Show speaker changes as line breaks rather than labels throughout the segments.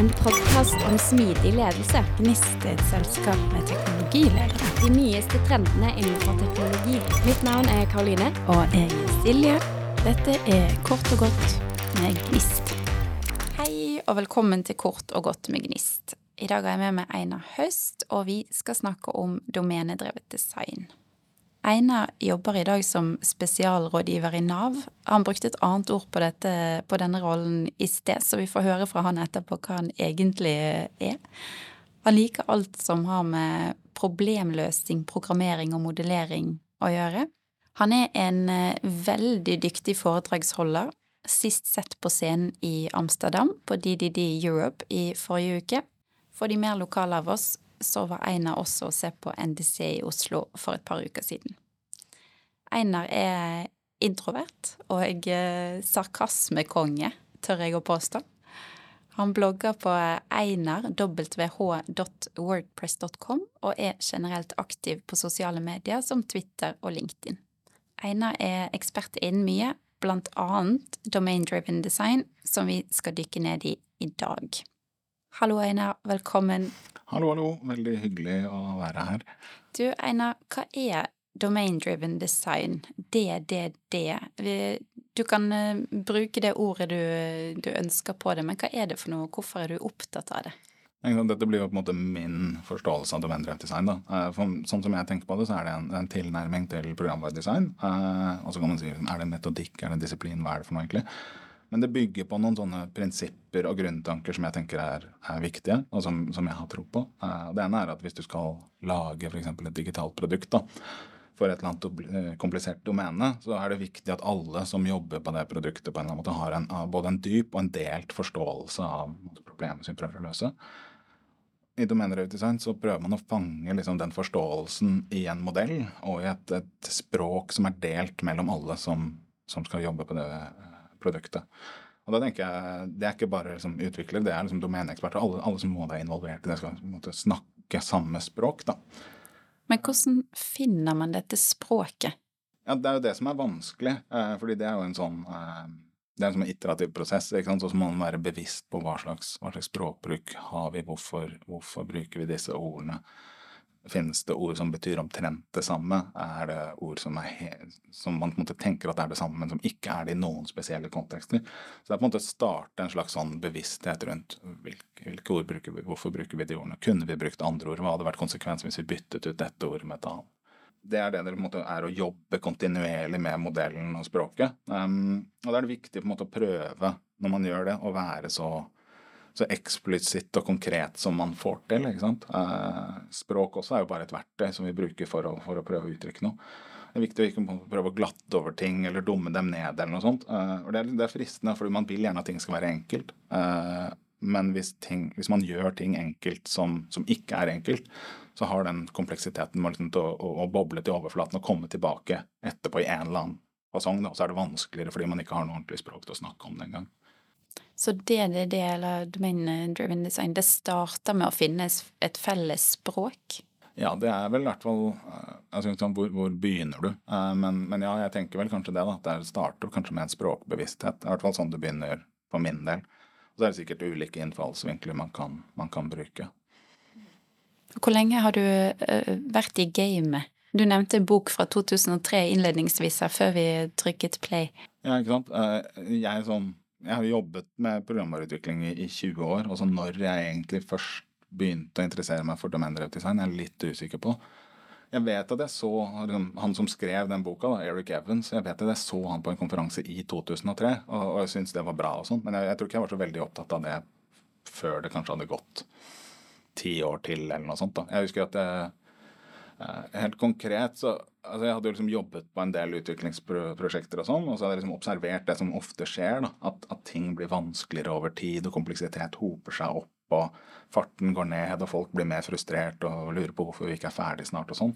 En podkast om smidig ledelse.
Gnist er et selskap med teknologiledere.
De nyeste trendene innenfor teknologi. Mitt navn er Karoline.
Og jeg er Silje. Dette er Kort og godt med Gnist.
Hei og velkommen til Kort og godt med Gnist. I dag har jeg med meg Einar Høst, og vi skal snakke om domenedrevet design. Einar jobber i dag som spesialrådgiver i Nav. Han brukte et annet ord på, dette, på denne rollen i sted, så vi får høre fra han etterpå hva han egentlig er. Han liker alt som har med problemløsning, programmering og modellering å gjøre. Han er en eh, veldig dyktig foredragsholder, sist sett på scenen i Amsterdam på DDD Europe i forrige uke. For de mer lokale av oss så var Einar også å se på NDC i Oslo for et par uker siden. Einar er introvert og eh, sarkasmekonge, tør jeg å påstå. Han blogger på einar.wh.wordpress.com og er generelt aktiv på sosiale medier som Twitter og LinkedIn. Einar er ekspert innen mye, blant annet domain driven design, som vi skal dykke ned i i dag. Hallo, Einar. Velkommen.
Hallo, hallo. Veldig hyggelig å være her.
Du, Einar, hva er domain driven design? DDD. Du kan uh, bruke det ordet du, du, ønsker på det, men hva er det for noe? Hvorfor er du opptatt av det?
Dette blir jo på en måte min forståelse av domain driven design. Da. Eh, for, sånn som jeg tenker på det, så er det en, en tilnærming til programvaredesign. Uh, og så kan man si er det en metodikk, er det en disiplin, hva er det for noe egentlig? Men det bygger på noen sånne prinsipper og grunntanker som jeg tenker er, er viktige, og som, som, jeg har tro på. Uh, det ene er at hvis du skal lage f.eks. et digitalt produkt da, for et eller annet eh, komplisert domene, så er det viktig at alle som jobber på det produktet, på en eller annen måte har en, både en dyp og en delt forståelse av problemet som vi prøver å løse. I domenedesign så prøver man å fange liksom den forståelsen i en modell og i et, et språk som er delt mellom alle som, som skal jobbe på det produktet. Og da tenker jeg, Det er ikke bare liksom, utvikler, det er liksom domeneeksperter. Alle, alle, som må være involvert i det, skal måte, snakke samme språk. da.
Men hvordan finner man dette språket?
Ja, Det er jo det som er vanskelig. Eh, fordi det er jo en sånn eh, det er en sånn iterativ prosess. ikke sant? Så må man være bevisst på hva slags, hva slags språkbruk har vi, hvorfor, hvorfor bruker vi disse ordene. Finnes det ord som betyr omtrent det samme? Er det ord som, som man tenker at er det samme, men som ikke er det i noen spesielle kontekster? Så det er på en måte å starte en slags sånn bevissthet rundt hvilke, hvilke, ord bruker vi, hvorfor bruker vi de ordene? Kunne vi brukt andre ord? Hva hadde vært konsekvensen hvis vi byttet ut dette ordet med et annet? Det er det det er å jobbe kontinuerlig med modellen og språket. Um, og da er det viktig på en måte å prøve, når man gjør det, å være så så eksplisitt og konkret som man får til. ikke sant? Eh, språk også er jo bare et verktøy som vi bruker for å, for å prøve å uttrykke noe. Det er viktig å ikke prøve å glatte over ting eller dumme dem ned. eller noe sånt. Eh, det er, fristende, fordi man vil gjerne at ting skal være enkelt. Eh, men hvis, ting, hvis, man gjør ting enkelt som, som, ikke er enkelt, så har den kompleksiteten med liksom å, å, å, boble til overflaten og komme tilbake etterpå i en eller annen fasong. Så er det vanskeligere fordi man ikke har noe ordentlig språk til å snakke om det engang.
Så DDD, eller Domain Driven Design, det starter med å finne et felles språk?
Ja, det er vel i hvert fall eh, altså, sånn, hvor, hvor, begynner du? Uh, men, men, ja, jeg tenker vel kanskje det. da, Det starter kanskje med en språkbevissthet. Det er i hvert fall sånn det begynner for min del. Og så er det sikkert ulike innfallsvinkler man kan, man kan bruke.
Hvor lenge har du uh, vært i gamet? Du nevnte en bok fra 2003 innledningsvis her, før vi trykket play.
Ja, ikke sant. Jeg sånn jeg har jobbet med programvareutvikling i, i 20 år. og så når jeg egentlig først begynte å interessere meg for domaindrevet design, jeg er litt usikker på. Jeg vet at jeg så han som skrev den boka, da, Eric Evans, jeg vet at jeg så han på en konferanse i 2003, og, og jeg syntes det var bra og sånn, men jeg, jeg, tror ikke jeg var så veldig opptatt av det før det kanskje hadde gått ti år til, eller noe sånt. da. Jeg husker at jeg, Eh, helt konkret så altså Jeg hadde jo liksom jobbet på en del utviklingsprosjekter og sånn, og så hadde jeg liksom observert det som ofte skjer, da, at, at, ting blir vanskeligere over tid, og kompleksitet hoper seg opp, og farten går ned, og folk blir mer frustrert og lurer på hvorfor vi ikke er ferdig snart og sånn.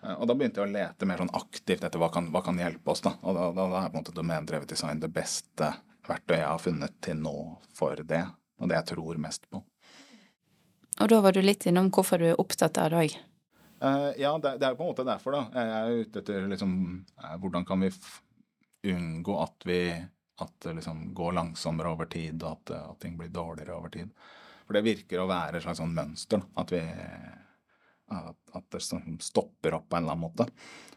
Eh, og da begynte jeg å lete mer sånn aktivt etter hva kan, hva kan hjelpe oss, da. Og da, da, da er på en måte domendrevet design det beste verktøyet jeg har funnet til nå for det, og det jeg tror mest på.
Og da var du litt innom hvorfor du er opptatt av det òg.
Uh, ja, det, er på en måte derfor, da. Jeg er ute etter liksom uh, Hvordan kan vi unngå at vi, at det liksom går langsommere over tid, og at, at ting blir dårligere over tid. For det virker å være et slags sånn mønster. At, vi, at, at det stopper opp på en eller annen måte.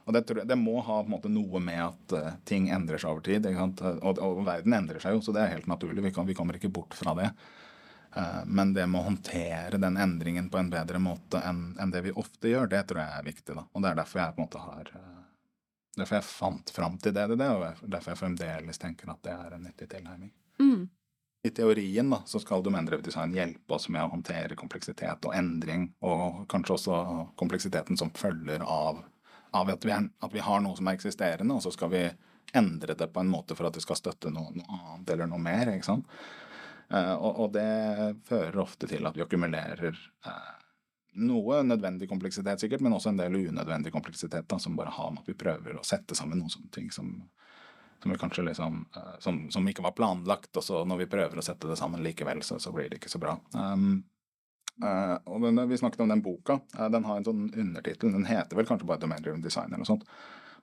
Og det, det må ha måte, noe med at ting endrer seg over tid. Og, og, verden endrer seg jo, så det er helt naturlig. Vi, kan, vi kommer ikke bort fra det. Uh, men det med å håndtere den endringen på en bedre måte enn det vi ofte gjør, det tror jeg er viktig. Da. Og det er derfor jeg på en måte har uh, Derfor jeg fant fram til det, det, det, og derfor jeg fremdeles tenker at det er en nyttig tilnærming. Mm. I teorien da, så skal domendrevet design hjelpe oss med å håndtere kompleksitet og endring, og kanskje også kompleksiteten som følger av av at vi, er, at vi, har noe som er eksisterende, og så skal vi endre det på en måte for at det skal støtte noe, noe annet eller noe mer. ikke sant? Uh, og, det fører ofte til at vi akkumulerer uh, noe nødvendig kompleksitet, sikkert, men også en del unødvendig kompleksitet da, som bare har med at vi prøver å sette sammen noen sånne ting som, som liksom, uh, som, som, ikke var planlagt, og så når vi prøver å sette det sammen likevel, så, så blir det ikke så bra. Um, Uh, og Vi snakket om den boka. Uh, den har en sånn undertittel. Den heter vel kanskje bare Domain Driven Design eller noe sånt.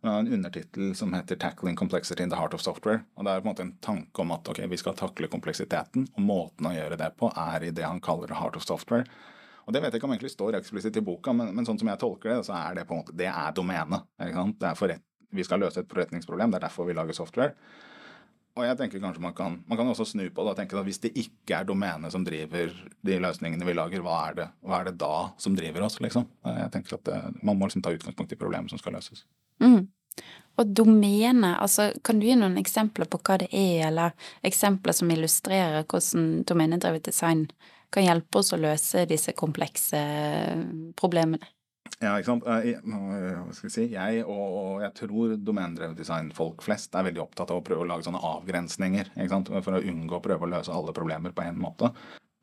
Men har en undertittel som heter 'Tackling Complexity in the Heart of Software'. og Det er på en måte en tanke om at okay, vi skal takle kompleksiteten, og måten å gjøre det på er i det han kaller 'Heart of Software'. Og Det vet jeg ikke om egentlig står eksplisitt i boka, men, men, sånn som jeg tolker det, så er det på en måte, det er domenet. Det vi skal løse et forretningsproblem, det er derfor vi lager software. Og jeg tenker kanskje man kan, man kan også snu på det og tenke at hvis det ikke er domenet som driver de løsningene vi lager, hva er det, hva er det da som driver oss, liksom? Jeg tenker at det, Man må liksom ta utgangspunkt i problemet som skal løses.
Mm. Og domene, altså kan du gi noen eksempler på hva det er, eller eksempler som illustrerer hvordan domenedrevet design kan hjelpe oss å løse disse komplekse problemene?
Ja, ikke sant. Jeg, hva skal jeg si? Jeg og, jeg tror domenedrevet design-folk flest er veldig opptatt av å prøve å lage sånne avgrensninger. For å unngå å prøve å løse alle problemer på én måte.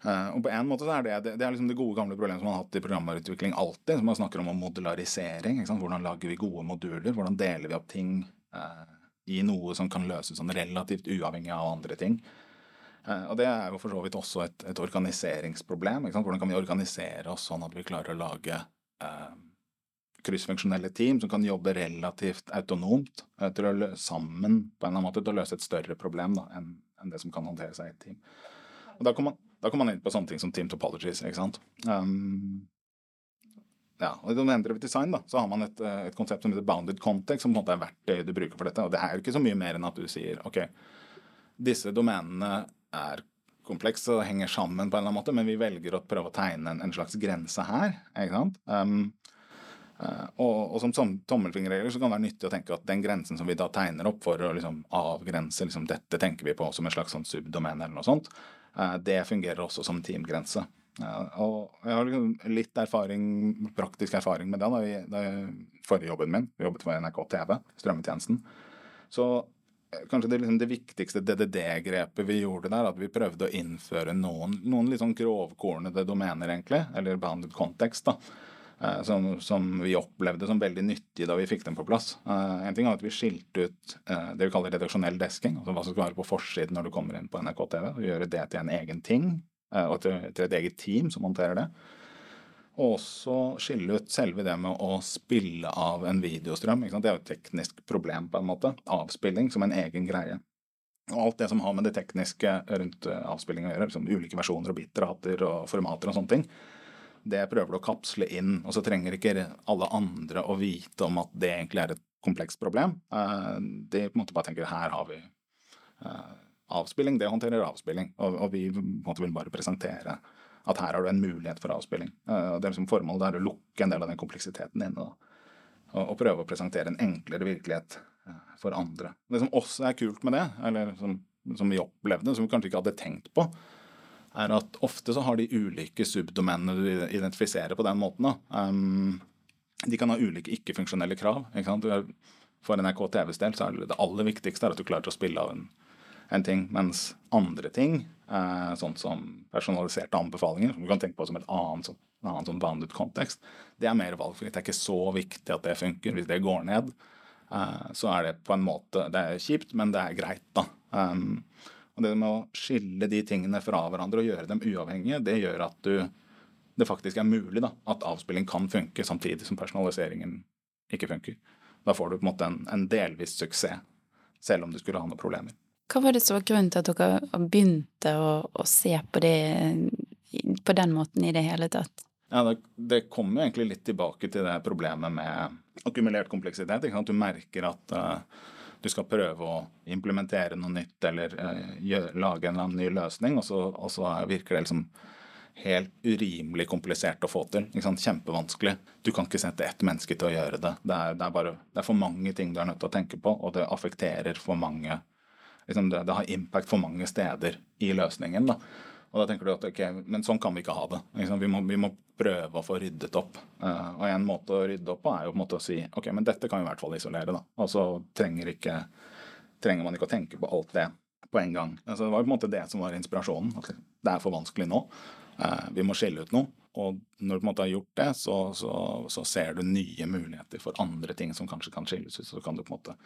Uh, og på en måte så er det, det, er liksom det gode gamle problemet som man har hatt i programvareutvikling alltid. som Man snakker om modularisering. Hvordan lager vi gode moduler? Hvordan deler vi opp ting uh, i noe som kan løses sånn relativt uavhengig av andre ting? Uh, og det er jo for så vidt også et, et organiseringsproblem. Hvordan kan vi organisere oss sånn at vi klarer å lage kryssfunksjonelle team som kan jobbe relativt autonomt eh, til å sammen på en eller annen måte til å løse et større problem enn, en det som kan håndtere seg i et team. Og da kan man, da kommer man inn på sånne ting som team topologies. ikke sant? Um, ja, og I domendrevet design da, så har man et, eh, et, konsept som heter bounded context, som på en måte er verktøyet du bruker for dette. og Det er jo ikke så mye mer enn at du sier ok, disse domenene er komplekse og henger sammen på en eller annen måte, men vi velger å prøve å tegne en, en slags grense her. ikke sant? Um, Uh, og, og, som tommelfingerregler så kan det være nyttig å tenke at den grensen som vi da tegner opp for å liksom avgrense liksom, dette tenker vi på som en slags sånn subdomene eller noe sånt, det fungerer også som teamgrense. Uh, og jeg har liksom litt erfaring, praktisk erfaring med det. da, i, forrige jobben min, vi jobbet for NRK TV, strømmetjenesten. Så kanskje det, liksom det viktigste DDD-grepet vi gjorde der, at vi prøvde å innføre noen, noen litt sånn grovkornede domener, egentlig, eller behandlet kontekst. da, Eh, som, som, vi opplevde som veldig nyttige da vi fikk dem på plass. Uh, en ting er at Vi skilte ut uh, det vi kaller redaksjonell desking, altså hva som skal være på forsiden når du kommer inn på NRK TV. og Gjøre det til en egen ting, og til, et eget team som håndterer det. Og også skille ut selve det med å spille av en videostrøm. Det er jo et teknisk problem, på en måte. Avspilling som en egen greie. Og alt det som har med det tekniske rundt avspilling å gjøre, liksom ulike versjoner og bitrater og formater og sånne ting, det prøver du å kapsle inn, og så trenger ikke alle andre å vite om at det egentlig er et komplekst problem. Eh, de på en måte bare tenker her har vi eh, avspilling, det håndterer avspilling. Og, vi på en måte vil bare presentere at her har du en mulighet for avspilling. Eh, det er liksom Formålet er å lukke en del av den kompleksiteten inne. Og prøve å presentere en enklere virkelighet for andre. Det som også er kult med det, eller som, som vi opplevde, som vi kanskje ikke hadde tenkt på, er at ofte så har de ulike subdomenene du identifiserer på den måten, um, de kan ha ulike ikke-funksjonelle krav. ikke? For NRK TVs del så er det, det aller viktigste at du klarer å spille av en, en ting, mens andre ting, eh, sånn som personaliserte anbefalinger, som du kan tenke på som et annet, sånn, en annen sånn bounded kontekst, det er mer valgfritt. Det er ikke så viktig at det funker. Hvis det går ned, eh, så er det på en måte Det er kjipt, men det er greit, da. Og det med å skille de tingene fra hverandre og gjøre dem uavhengige, det gjør at du, det faktisk er mulig da, at avspilling kan funke samtidig som personaliseringen ikke funker. Da får du på en måte en, en delvis suksess, selv om du skulle ha noen problemer.
Hva var det som var grunnen til at dere begynte å, å se på det på den måten i det hele tatt?
Ja, det, det kommer egentlig litt tilbake til det problemet med akkumulert kompleksitet. Ikke sant? Du merker at uh, du skal prøve å implementere noe nytt eller uh, gjøre, lage en eller annen ny løsning, og så, og så virker det liksom helt urimelig komplisert å få til. Kjempevanskelig. Du kan ikke sette ett menneske til å gjøre det. Det er, det er, bare, det er for mange ting du er nødt til å tenke på, og det affekterer for mange liksom det, det, har impact for mange steder i løsningen. da. Og da tenker du at ok, Men sånn kan vi ikke ha det. Vi må, vi, må, prøve å få ryddet opp. Uh, og en måte å rydde opp på er jo på en måte å si ok, men dette kan vi i hvert fall isolere. da. Og så trenger, ikke, trenger man ikke å tenke på alt det på en gang. Altså, det var på en måte det som var inspirasjonen. at Det er for vanskelig nå. Uh, vi må skille ut noe. Og når du på en måte har gjort det, så, så, så, ser du nye muligheter for andre ting som kanskje kan skilles ut. Så kan du på en måte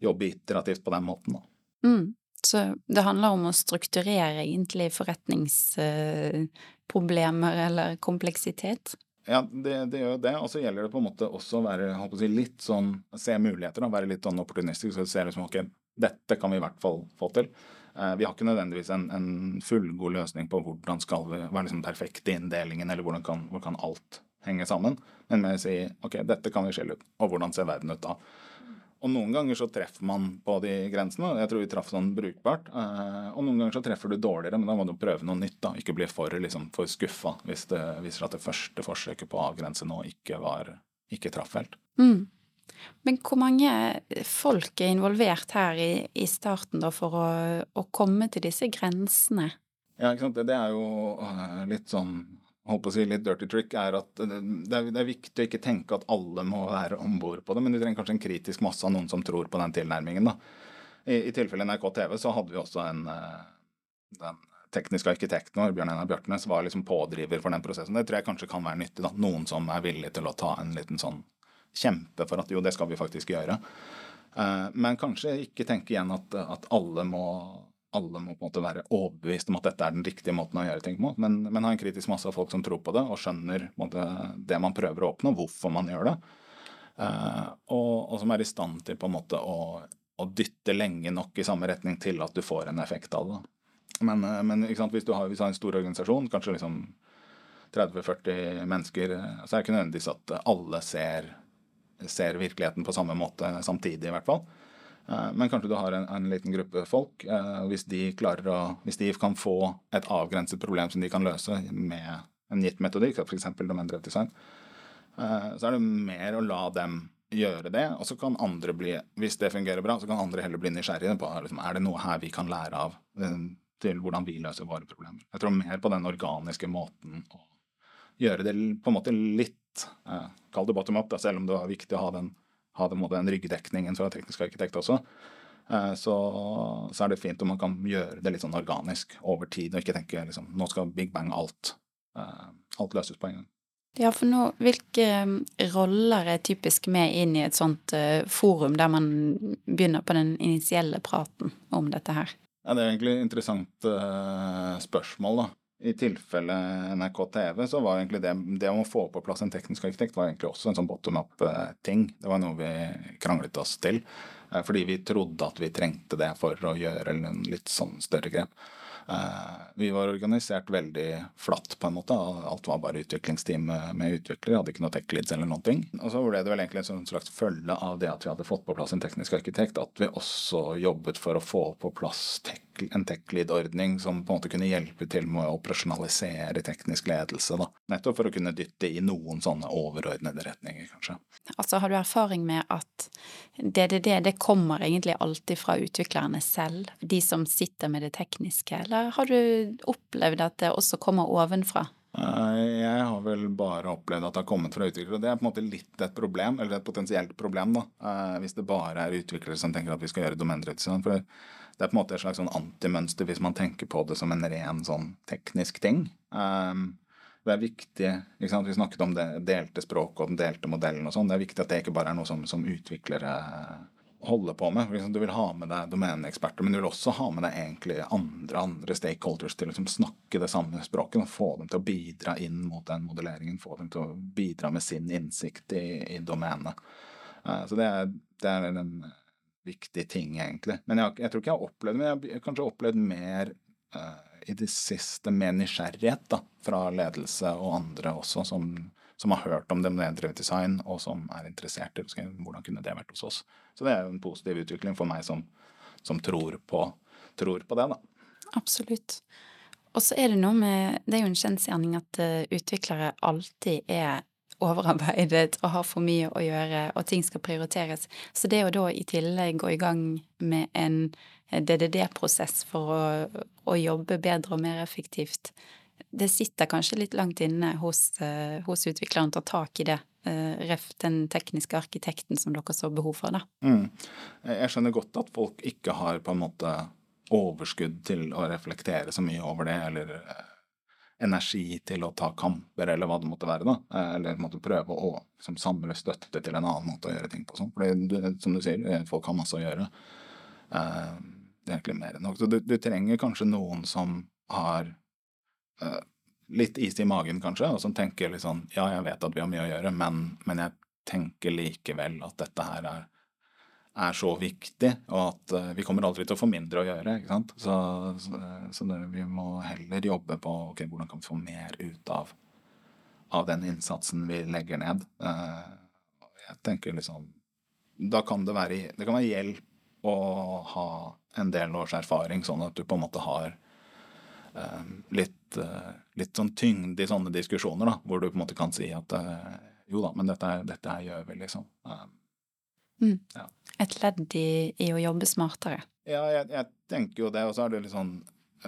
jobbe iterativt på den måten. da.
Mm. Så det handler om å strukturere egentlig forretningsproblemer eller kompleksitet?
Ja, det, det gjør det. Og så gjelder det på en måte også å være si, litt sånn Se muligheter, da, være litt sånn opportunistisk. Så se liksom ok, dette kan vi i hvert fall få til. Eh, vi har ikke nødvendigvis en, en fullgod løsning på hvordan skal vi være liksom perfekt i inndelingen, eller hvordan kan, hvordan kan alt henge sammen. Men med å si ok, dette kan vi skille ut. Og hvordan ser verden ut da? Og noen ganger så treffer man på de grensene. Jeg tror vi traff sånn brukbart. Eh, og noen ganger så treffer du dårligere, men da må du prøve noe nytt. da. Ikke bli for, liksom, for skuffa hvis det viser at det første forsøket på å avgrense nå ikke var ikke traff helt.
Mm. Men hvor mange folk er involvert her i, i starten da for å, å, komme til disse grensene?
Ja, ikke sant. Det, det er jo uh, litt sånn holdt på å si litt dirty trick, er at det er, det er viktig å ikke tenke at alle må være om bord på det, men du trenger kanskje en kritisk masse av noen som tror på den tilnærmingen. da. I, i tilfelle NRK TV så hadde vi også en eh, den tekniske arkitekten vår, Bjørn Einar Bjørtnes, var liksom pådriver for den prosessen. Det tror jeg kanskje kan være nyttig. da. Noen som er villig til å ta en liten sånn kjempe for at jo, det skal vi faktisk gjøre. Eh, men kanskje ikke tenke igjen at, at alle må alle må på en måte være overbevist om at dette er den riktige måten å gjøre ting på, men, men ha en kritisk masse av folk som tror på det og skjønner måte, det man prøver å oppnå, hvorfor man gjør det. eh, og, og, som er i stand til på en måte å, å, dytte lenge nok i samme retning til at du får en effekt av det. Men, uh, men hvis, du har, hvis, du har, en stor organisasjon, kanskje liksom 30-40 mennesker, så er det ikke nødvendigvis at alle ser, ser virkeligheten på samme måte samtidig, i hvert fall. Eh, men kanskje du har en, en liten gruppe folk. Eh, hvis de, å, hvis de kan få et avgrenset problem som de kan løse med en gitt metodikk, f.eks. domendrevet design, eh, så er det mer å la dem gjøre det. Og så kan andre bli, hvis det fungerer bra, så kan andre heller bli nysgjerrige på liksom, er det noe her vi kan lære av til hvordan vi løser våre problemer. Jeg tror mer på den organiske måten å gjøre det på en måte litt Kall det bottom up, da, selv om det var viktig å ha den ha den, den ryggdekningen fra teknisk arkitekt også, eh, så, så, er det fint om man kan gjøre det litt sånn organisk over tid, og ikke tenke liksom nå skal big bang alt, eh, alt løses på en gang.
Ja, for nå, hvilke eh, roller er typisk med inn i et sånt uh, forum der man begynner på den initielle praten om dette her?
Ja, Det er egentlig et interessant spørsmål, da i tilfelle NRK TV, så var egentlig det, det å få på plass en teknisk arkitekt var egentlig også en sånn bottom up-ting. Det var noe vi kranglet oss til. Eh, fordi vi trodde at vi trengte det for å gjøre en litt sånn større grep. Eh, vi var organisert veldig flatt, på en måte. Alt var bare utviklingsteam med utviklere. Hadde ikke noe tech-leads eller noen ting. Og så ble det vel egentlig en slags følge av det at vi hadde fått på plass en teknisk arkitekt, at vi også jobbet for å få på plass tech, en tech-lead-ordning som på en måte kunne hjelpe til med å operasjonalisere teknisk ledelse. Da. Nettopp for å kunne dytte i noen sånne overordnede retninger, kanskje.
Altså, har du erfaring med at DDD det kommer egentlig alltid fra utviklerne selv, de som sitter med det tekniske, eller har du opplevd at det også kommer ovenfra?
Jeg har vel bare opplevd at det har kommet fra utviklere. Det er på en måte litt et problem, eller et potensielt problem, da. Eh, hvis det bare er utviklere som tenker at vi skal gjøre domendredesign. For det er på en måte et slags sånn antimønster hvis man tenker på det som en ren sånn teknisk ting. Um, det er viktig ikke sant? Vi snakket om det delte språket og den delte modellen og sånn. Det er viktig at det ikke bare er noe som, som utviklere holder på med. Du vil ha med deg domeneeksperter, men du vil også ha med deg egentlig andre, andre stakeholders til å liksom, snakke det samme språket. og Få dem til å bidra inn mot den modelleringen. Få dem til å bidra med sin innsikt i, i domenet. Uh, så det er, det er en, viktig ting, egentlig. Men jeg, jeg tror ikke jeg har opplevd men jeg har kanskje opplevd mer uh, i det siste med nysgjerrighet da, fra ledelse og andre også, som, som har hørt om domenedrevet design, og som er interessert i hvordan kunne det vært hos oss. Så det er jo en positiv utvikling for meg som, som tror, på, tror på det, da.
Absolutt. Og så er det noe med Det er jo en kjensgjerning at eh, utviklere alltid er overarbeidet og har for mye å gjøre, og ting skal prioriteres. Så det å da i tillegg gå i gang med en eh, DDD-prosess for å, å jobbe bedre og mer effektivt, det sitter kanskje litt langt inne hos, eh, hos utvikleren å ta tak i det. eh, Ref den tekniske arkitekten som dere så behov for, da.
Mm. Jeg skjønner godt at folk ikke har på en måte overskudd til å reflektere så mye over det, eller energi til å ta kamper, eller hva det måtte være, da. Eh, Eller måtte prøve å liksom, samle støtte til en annen måte å gjøre ting på. Sånn. For som du sier, eh, folk har masse å gjøre. Uh, Det er egentlig mer enn nok. Så du, du trenger kanskje noen som har uh, litt is i magen, kanskje, og som tenker litt sånn Ja, jeg vet at vi har mye å gjøre, men, men jeg tenker likevel at dette her er er så viktig, og at eh, vi kommer aldri til å få mindre å gjøre. ikke sant? Så, så, så det, vi må heller jobbe på ok, hvordan kan vi få mer ut av, av den innsatsen vi legger ned. Eh, jeg tenker liksom Da kan det være, det kan være hjelp å ha en del års erfaring, sånn at du på en måte har eh, litt, eh, litt sånn tyngde i sånne diskusjoner, da, hvor du på en måte kan si at eh, jo da, men dette, dette gjør vi, liksom. Eh,
Et ledd i, i å jobbe smartere.
Ja, jeg, jeg tenker jo det, og så er det litt sånn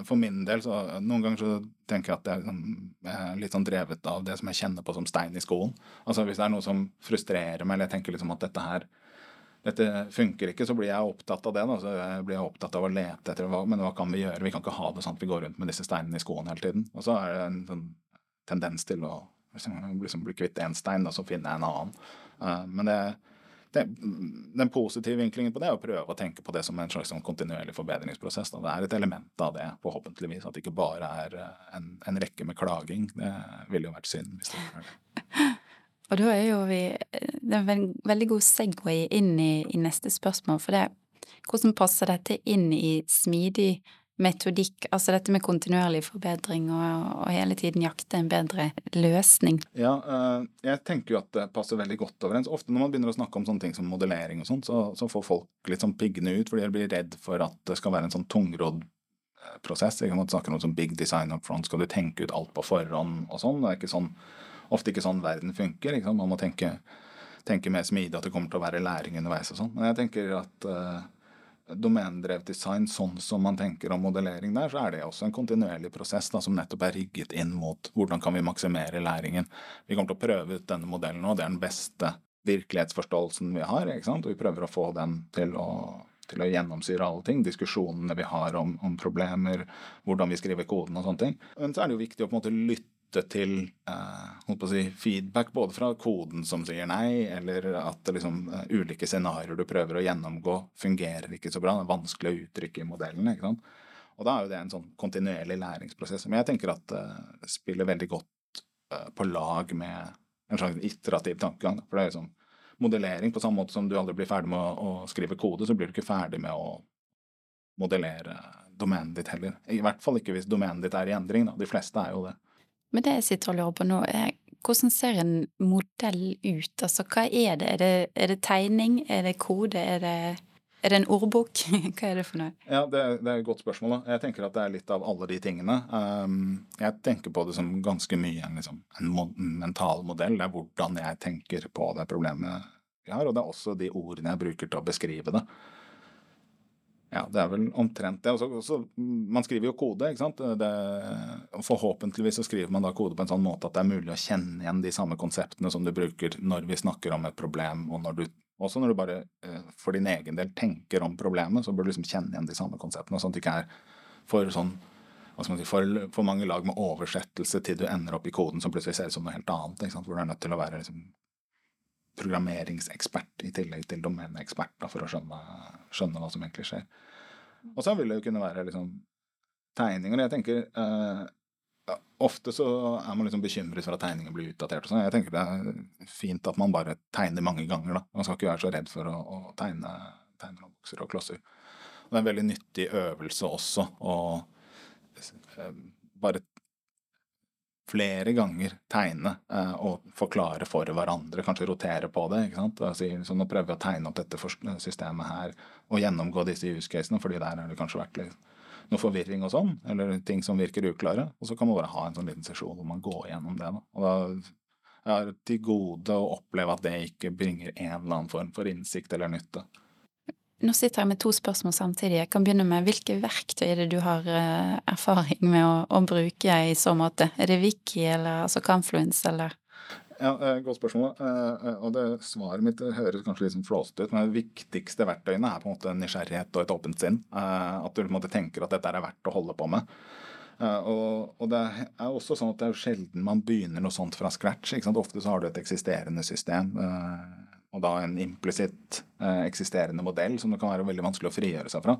For min del, så noen ganger så tenker jeg at jeg liksom, jeg er litt sånn drevet av det som jeg kjenner på som stein i skoen. Altså hvis det er noe som frustrerer meg, eller jeg tenker liksom at dette her dette funker ikke, så blir jeg opptatt av det. da, så blir jeg opptatt av å lete etter hva, men hva kan vi gjøre. Vi kan ikke ha det sånn at vi går rundt med disse steinene i skoen hele tiden. Og så er det en sånn tendens til å liksom, bli kvitt én stein, og så finne en annen. Uh, men det, det, den positive vinklingen på det er å prøve å tenke på det som en slags sånn kontinuerlig forbedringsprosess. Da. Det er et element av det, forhåpentligvis. At det ikke bare er eh, en, en rekke med klaging. Det ville jo vært synd hvis det var.
Og da er jo vi Det er en veldig god segway inn i, i neste spørsmål, for det Hvordan passer dette inn i smidig metodikk, altså dette med kontinuerlig forbedring og, og hele tiden jakte en bedre løsning?
Ja, eh, jeg tenker jo at det passer veldig godt overens. Ofte når man begynner å snakke om sånne ting som modellering og sånt, så, så får folk litt sånn piggene ut, fordi de blir redd for at det skal være en sånn tungrodd eh, prosess. Ikke? Man snakke om sånn big design up front, skal du tenke ut alt på forhånd og sånn. Det er ikke sånn, ofte ikke sånn verden funker. Man må tenke, tenke mer smidig, at det kommer til å være læring underveis og sånn. Men jeg tenker at uh, domenedrevet design, sånn som man tenker om modellering der, så er det også en kontinuerlig prosess da, som nettopp er rigget inn mot hvordan kan vi maksimere læringen. Vi kommer til å prøve ut denne modellen nå, det er den beste virkelighetsforståelsen vi har, ikke sant? og vi prøver å få den til å, til å gjennomsyre alle ting, diskusjonene vi har om, om problemer, hvordan vi skriver koden og sånne ting. Men så er det jo viktig å på en måte lytte til eh, holdt på å si, feedback både fra koden som sier nei, eller at liksom, eh, ulike scenarioer du prøver å gjennomgå, fungerer ikke så bra. Det er vanskelig å uttrykke i modellene. ikke sant? Og da er jo det en sånn kontinuerlig læringsprosess. Men jeg tenker at det det spiller veldig godt uh, på lag med en slags iterativ tankegang. For det er jo sånn modellering på samme måte som du aldri blir ferdig med å, å skrive kode, så blir du ikke ferdig med å modellere domenet ditt heller. I hvert fall ikke hvis domenet ditt er i endring. da. De fleste er jo det.
Men det jeg sitter og lurer på nå, er hvordan ser en modell ut? Altså hva er det? Er det, er det tegning? Er det kode? Er det, er det en ordbok? Hva er det for noe?
Ja, det, det er et godt spørsmål. da. Jeg tenker at det er litt av alle de tingene. Um, jeg tenker på det som ganske mye liksom, en mental modell. Det er hvordan jeg tenker på det problemet vi har, og det er også de ordene jeg bruker til å beskrive det. Ja, det er vel omtrent det. Og så- så, mm, man skriver jo kode, ikke sant. Det, forhåpentligvis så skriver man da kode på en sånn måte at det er mulig å kjenne igjen de samme konseptene som du bruker når vi snakker om et problem, og når du også når du bare eh, for din egen del tenker om problemet, så bør du liksom kjenne igjen de samme konseptene, sånn at det ikke er for sånn si, for, for mange lag med oversettelse til du ender opp i koden som plutselig ser ut som noe helt annet. Hvor du er nødt til å være liksom, programmeringsekspert i tillegg til domeneekspert for å skjønne, skjønne hva som egentlig skjer. Og så vil det jo kunne være liksom, tegninger. Jeg tenker eh, Ofte så er man liksom bekymret for at tegninger blir utdatert. og sånn. Jeg tenker det er fint at man bare tegner mange ganger. da. Man skal ikke være så redd for å, å tegne, tegner og bokser og klosser. Og det er en veldig nyttig øvelse også å eh, bare flere ganger tegne eh, og forklare for hverandre, kanskje rotere på det. ikke sant? Si, så nå prøver vi å tegne opp dette systemet her og gjennomgå disse use casene, fordi der har det kanskje vært litt, noe forvirring og sånn, eller ting som virker uklare. Og så kan man bare ha en sånn liten sesjon hvor man går gjennom det. Da. Og da jeg har til gode å oppleve at det ikke bringer en eller annen form for innsikt eller nytte.
Nå sitter jeg med to spørsmål samtidig. Jeg kan begynne med hvilke verktøy er det du har uh, erfaring med å, å, bruke i så måte? Er det Wiki eller altså Confluence eller?
Ja, uh, Godt spørsmål. Uh, og det Svaret mitt høres kanskje litt sånn flåsete ut, men det viktigste verktøyene er på en måte nysgjerrighet og et åpent sinn. At du på en måte tenker at dette er verdt å holde på med. Og, det er også sånn at det er sjelden man begynner noe sånt fra scratch. Ofte så har du et eksisterende system og da en implisitt eh, eksisterende modell som det kan være veldig vanskelig å frigjøre seg fra.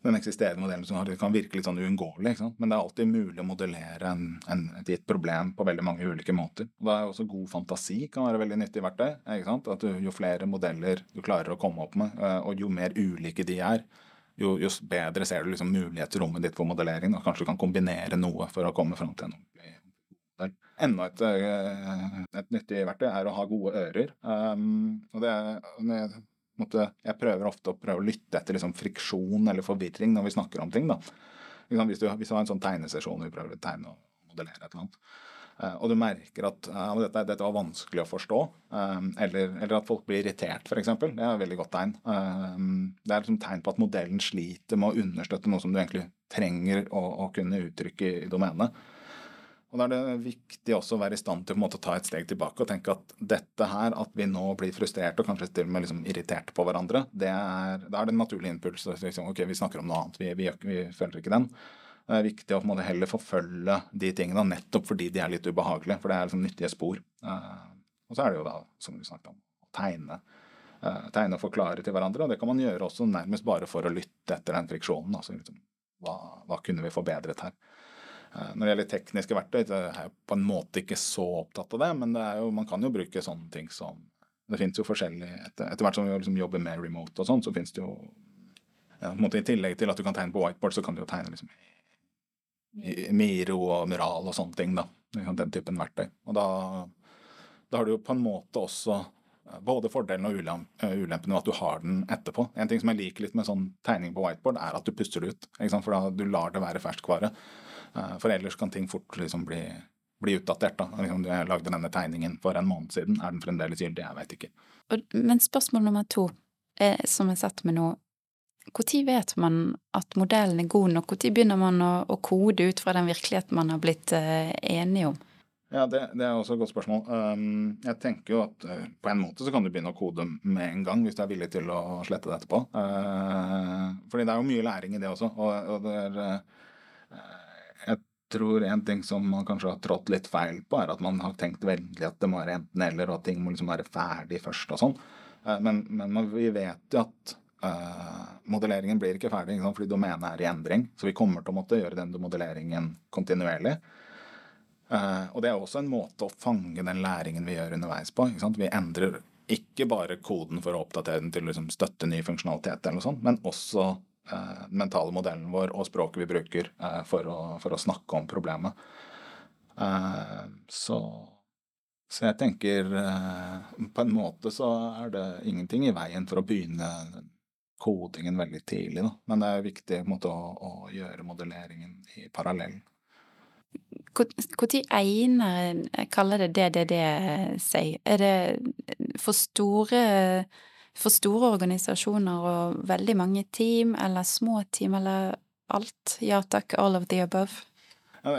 Den eksisterende modellen som kan virke litt sånn uunngåelig, men det er alltid mulig å modellere en, en, et gitt problem på veldig mange ulike måter. Og da er også god fantasi kan være veldig nyttig verktøy. At du, jo flere modeller du klarer å komme opp med, eh, og jo mer ulike de er, jo, jo bedre ser du liksom mulighetsrommet ditt for modellering. Og kanskje du kan kombinere noe for å komme fram til ordentlig modell. Enda et, eh, et, nyttig verktøy er å ha gode ører. Um, og det er, jeg prøver ofte å prøve å lytte etter liksom friksjon eller forvirring når vi snakker om ting. da. Hvis du, hvis du har en sånn tegnesesjon og vi prøver å tegne og modellere et eller annet, uh, og du merker at uh, dette, dette, var vanskelig å forstå, um, eller, eller, at folk blir irritert, f.eks., det er et veldig godt tegn. Um, det er liksom tegn på at modellen sliter med å understøtte noe som du egentlig trenger å, å kunne uttrykke i domenet. Og Da er det viktig også å være i stand til å ta et steg tilbake og tenke at dette her, at vi nå blir frustrert og kanskje til og med liksom irritert på hverandre, det er, da er det en naturlig impuls. Liksom, ok, vi snakker om noe annet, vi, vi, vi føler ikke den. Det er viktig å måte heller forfølge de tingene nettopp fordi de er litt ubehagelige. For det er liksom nyttige spor. Uh, og så er det jo da, som vi snakket om, å tegne. Uh, tegne og forklare til hverandre. Og det kan man gjøre også nærmest bare for å lytte etter den friksjonen. Altså liksom, hva, hva kunne vi forbedret her? Eh, når det gjelder tekniske verktøy, så er jeg på en måte ikke så opptatt av det, men det jo, man kan jo bruke sånne ting som Det fins jo forskjellig Etter, etter hvert som vi liksom jobber med remote og sånn, så fins det jo ja, I tillegg til at du kan tegne på whiteboard, så kan du jo tegne liksom Miro og Mural og sånne ting. da, Den typen verktøy. Og da, da har du jo på en måte også eh, både fordelen og ulempene ulempen med at du har den etterpå. En ting som jeg liker litt med sånn tegning på whiteboard, er at du puster det ut. For da du lar det være ferskvare. Eh, for ellers kan ting fort liksom bli, bli utdatert. da. Liksom, jeg lagde denne tegningen for en måned siden. Er den fremdeles gyldig? Jeg veit ikke.
Men spørsmål nummer to, er, som jeg setter med nå. Når vet man at modellen er god nok? Når begynner man å, å, kode ut fra den virkeligheten man har blitt uh, enige om?
Ja, det, det, er også et godt spørsmål. Um, jeg tenker jo at på en måte så kan du begynne å kode med en gang hvis du er villig til å slette det etterpå. Fordi det er jo mye læring i det også. og, og det er tror en ting som man kanskje har trådt litt feil på, er at man har tenkt veldig at det må være enten-eller, og at ting må liksom være ferdig først og sånn. Eh, men, men, vi vet jo at uh, modelleringen blir ikke ferdig ikke fordi domenet er i endring. Så vi kommer til å måtte gjøre den modelleringen kontinuerlig. Uh, og det er også en måte å fange den læringen vi gjør underveis på. Vi endrer ikke bare koden for å oppdatere den til å liksom støtte ny funksjonalitet, eller noe sånt, men også mentale modellen vår og språket vi bruker eh, for, å, for, å, snakke om problemet. Eh, så, så, jeg tenker eh, På en måte så er det ingenting i veien for å begynne kodingen veldig tidlig, da. Men det er viktig måte, å, å, gjøre modelleringen i parallell.
Når egner kaller det DDD seg? Er det for store for store organisasjoner og veldig mange team, eller små team, eller alt? Ja takk, all of the above.
Ja,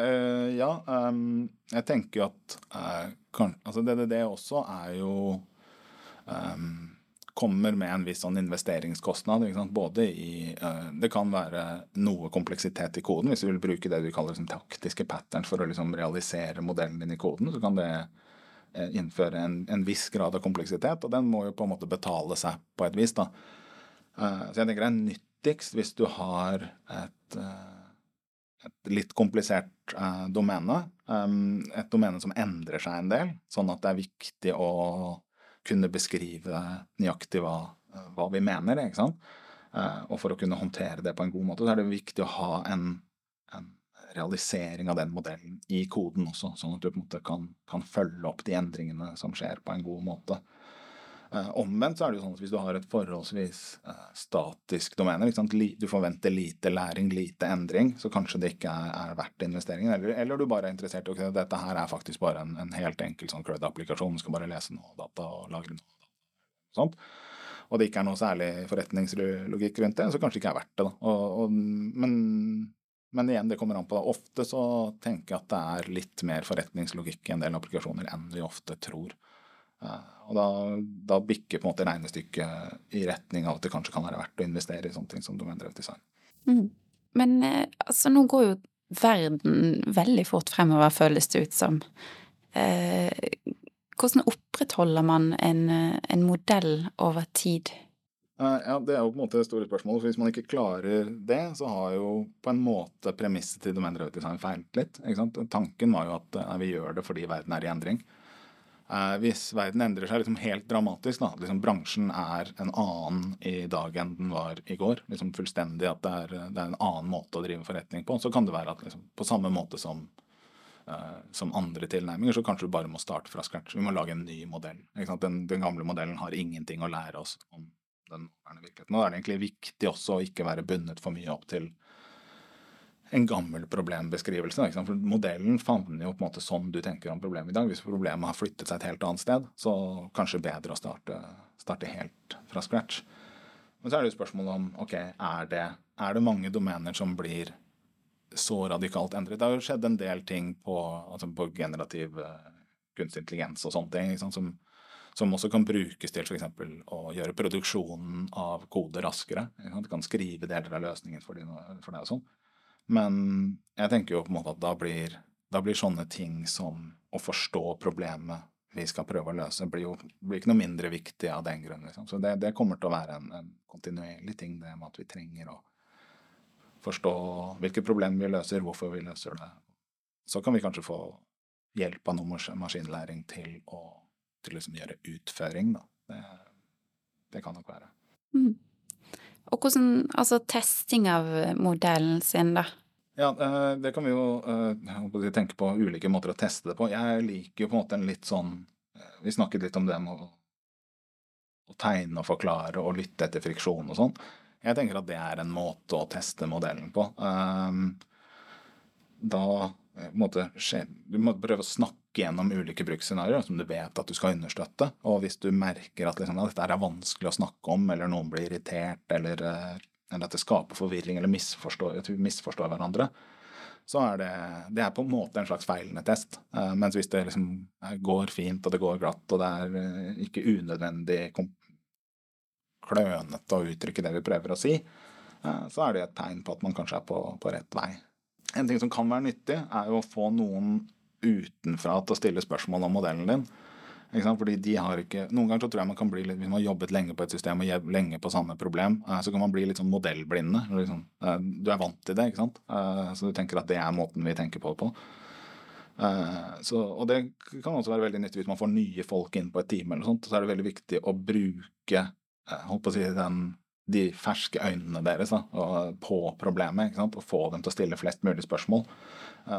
ja um, jeg tenker jo at uh, altså det, også er jo Kommer med en viss sånn investeringskostnad. Både i Det kan være noe kompleksitet i koden. Hvis du vil bruke det du kaller liksom, taktiske patterns for å liksom, realisere modellen din i koden, så kan det Eh, innføre en, en, viss grad av kompleksitet, og den må jo på en måte betale seg på et vis. da. Uh, så jeg tenker det er nyttigst hvis du har et, uh, et litt komplisert domene. Et domene som endrer seg en del, sånn at det er viktig å kunne beskrive nøyaktig hva eh, hva vi mener, ikke sant. Eh, og for å kunne håndtere det på en god måte, så er det viktig å ha en, en realisering av den modellen i koden også, sånn at du på en måte kan, kan følge opp de endringene som skjer, på en god måte. Eh, omvendt så er det jo sånn at hvis du har et forholdsvis eh, statisk domene, du forventer lite læring, lite endring, så kanskje det ikke er, er verdt investeringen. Eller, eller, du bare er interessert i at dette her er faktisk bare en, en helt enkel sånn CRUD-applikasjon, du skal bare lese noe data og lagre noe data. Sånt. Og det ikke er noe særlig forretningslogikk rundt det, så kanskje det ikke er verdt det. da. Og, og, men, men, igjen, det kommer an på det. Ofte så tenker jeg at det er litt mer forretningslogikk i en del applikasjoner enn vi ofte tror. Eh, og da, da, bikker på en måte regnestykket i retning av at det kanskje kan være verdt å investere i sånne ting som domendrevet design.
Mm. Men eh, altså, nå går jo verden veldig fort fremover, føles det ut som. Eh, hvordan opprettholder man en, en, modell over tid?
Eh, ja, Det er jo på en måte det store spørsmålet. for Hvis man ikke klarer det, så har jo på en måte premisset til domendrevet design feilt litt. Tanken var jo at vi gjør det fordi verden er i endring. Eh, hvis verden endrer seg liksom helt dramatisk, da, liksom bransjen er en annen i dag enn den var i går, liksom fullstendig at det er, det er, en annen måte å drive forretning på, så kan det være at liksom, på samme måte som, som andre tilnærminger, så kanskje du bare må starte fra scratch. Vi må lage en ny modell. Den, den, gamle modellen har ingenting å lære oss om den nåværende virkeligheten. Og da er det egentlig viktig også å ikke være bundet for mye opp til en gammel problembeskrivelse. For modellen favner jo på en måte sånn du tenker om problemet i dag. Hvis problemet har flyttet seg et helt annet sted, så kanskje bedre å starte, starte helt fra scratch. Men så er det jo spørsmålet om ok, er det, er det mange domener som blir så radikalt endret? Det har jo skjedd en del ting på, altså på generativ uh, kunstig intelligens og sånne ting som, som også kan brukes til f.eks. å gjøre produksjonen av kode raskere. Du kan skrive deler av løsningen for, deg og sånn. Men jeg tenker jo på en måte at da blir, da blir sånne ting som å forstå problemet vi skal prøve å løse, blir jo blir ikke noe mindre viktig av den grunn. Liksom. Så det, det, kommer til å være en, en, kontinuerlig ting, det med at vi trenger å forstå hvilke problemer vi løser, hvorfor vi løser det. Så kan vi kanskje få hjelp av noe maskinlæring til å til liksom gjøre utføring, da. Det, det kan nok være. Mm.
Og hvordan Altså testing av modellen sin, da.
Ja, eh, det kan vi jo eh, tenke på ulike måter å teste det på. Jeg liker jo på en måte en litt sånn eh, Vi snakket litt om det med å, å tegne og forklare og lytte etter friksjon og sånn. Jeg tenker at det er en måte å teste modellen på. Da måte, Du må prøve å snakke gjennom ulike bruksscenarioer som du vet at du skal understøtte. Og hvis du merker at liksom, dette er vanskelig å snakke om, eller noen blir irritert, eller eller at det skaper forvirring eller misforstår, at vi misforstår hverandre, så er det, det er på en måte en slags feilende test. Uh, mens hvis det liksom går fint, og det går glatt, og det er ikke unødvendig klønete å uttrykke det vi prøver å si, uh, så er det et tegn på at man kanskje er på, på rett vei. En ting som kan være nyttig, er jo å få noen utenfra til å stille spørsmål om modellen din. Fordi de har ikke, Noen ganger så tror jeg man kan bli litt, Hvis man har jobbet lenge på et system og lenge på samme problem, eh, så kan man bli litt sånn modellblinde. Liksom. Eh, du er vant til det, ikke sant? Eh, så du tenker at det er måten vi tenker på. på. Så, og det kan også være veldig nyttig hvis man får nye folk inn på et team, eller sånt, så er det veldig viktig å bruke holdt på å si, den, de ferske øynene deres da, på problemet. Og få dem til å stille flest mulig spørsmål.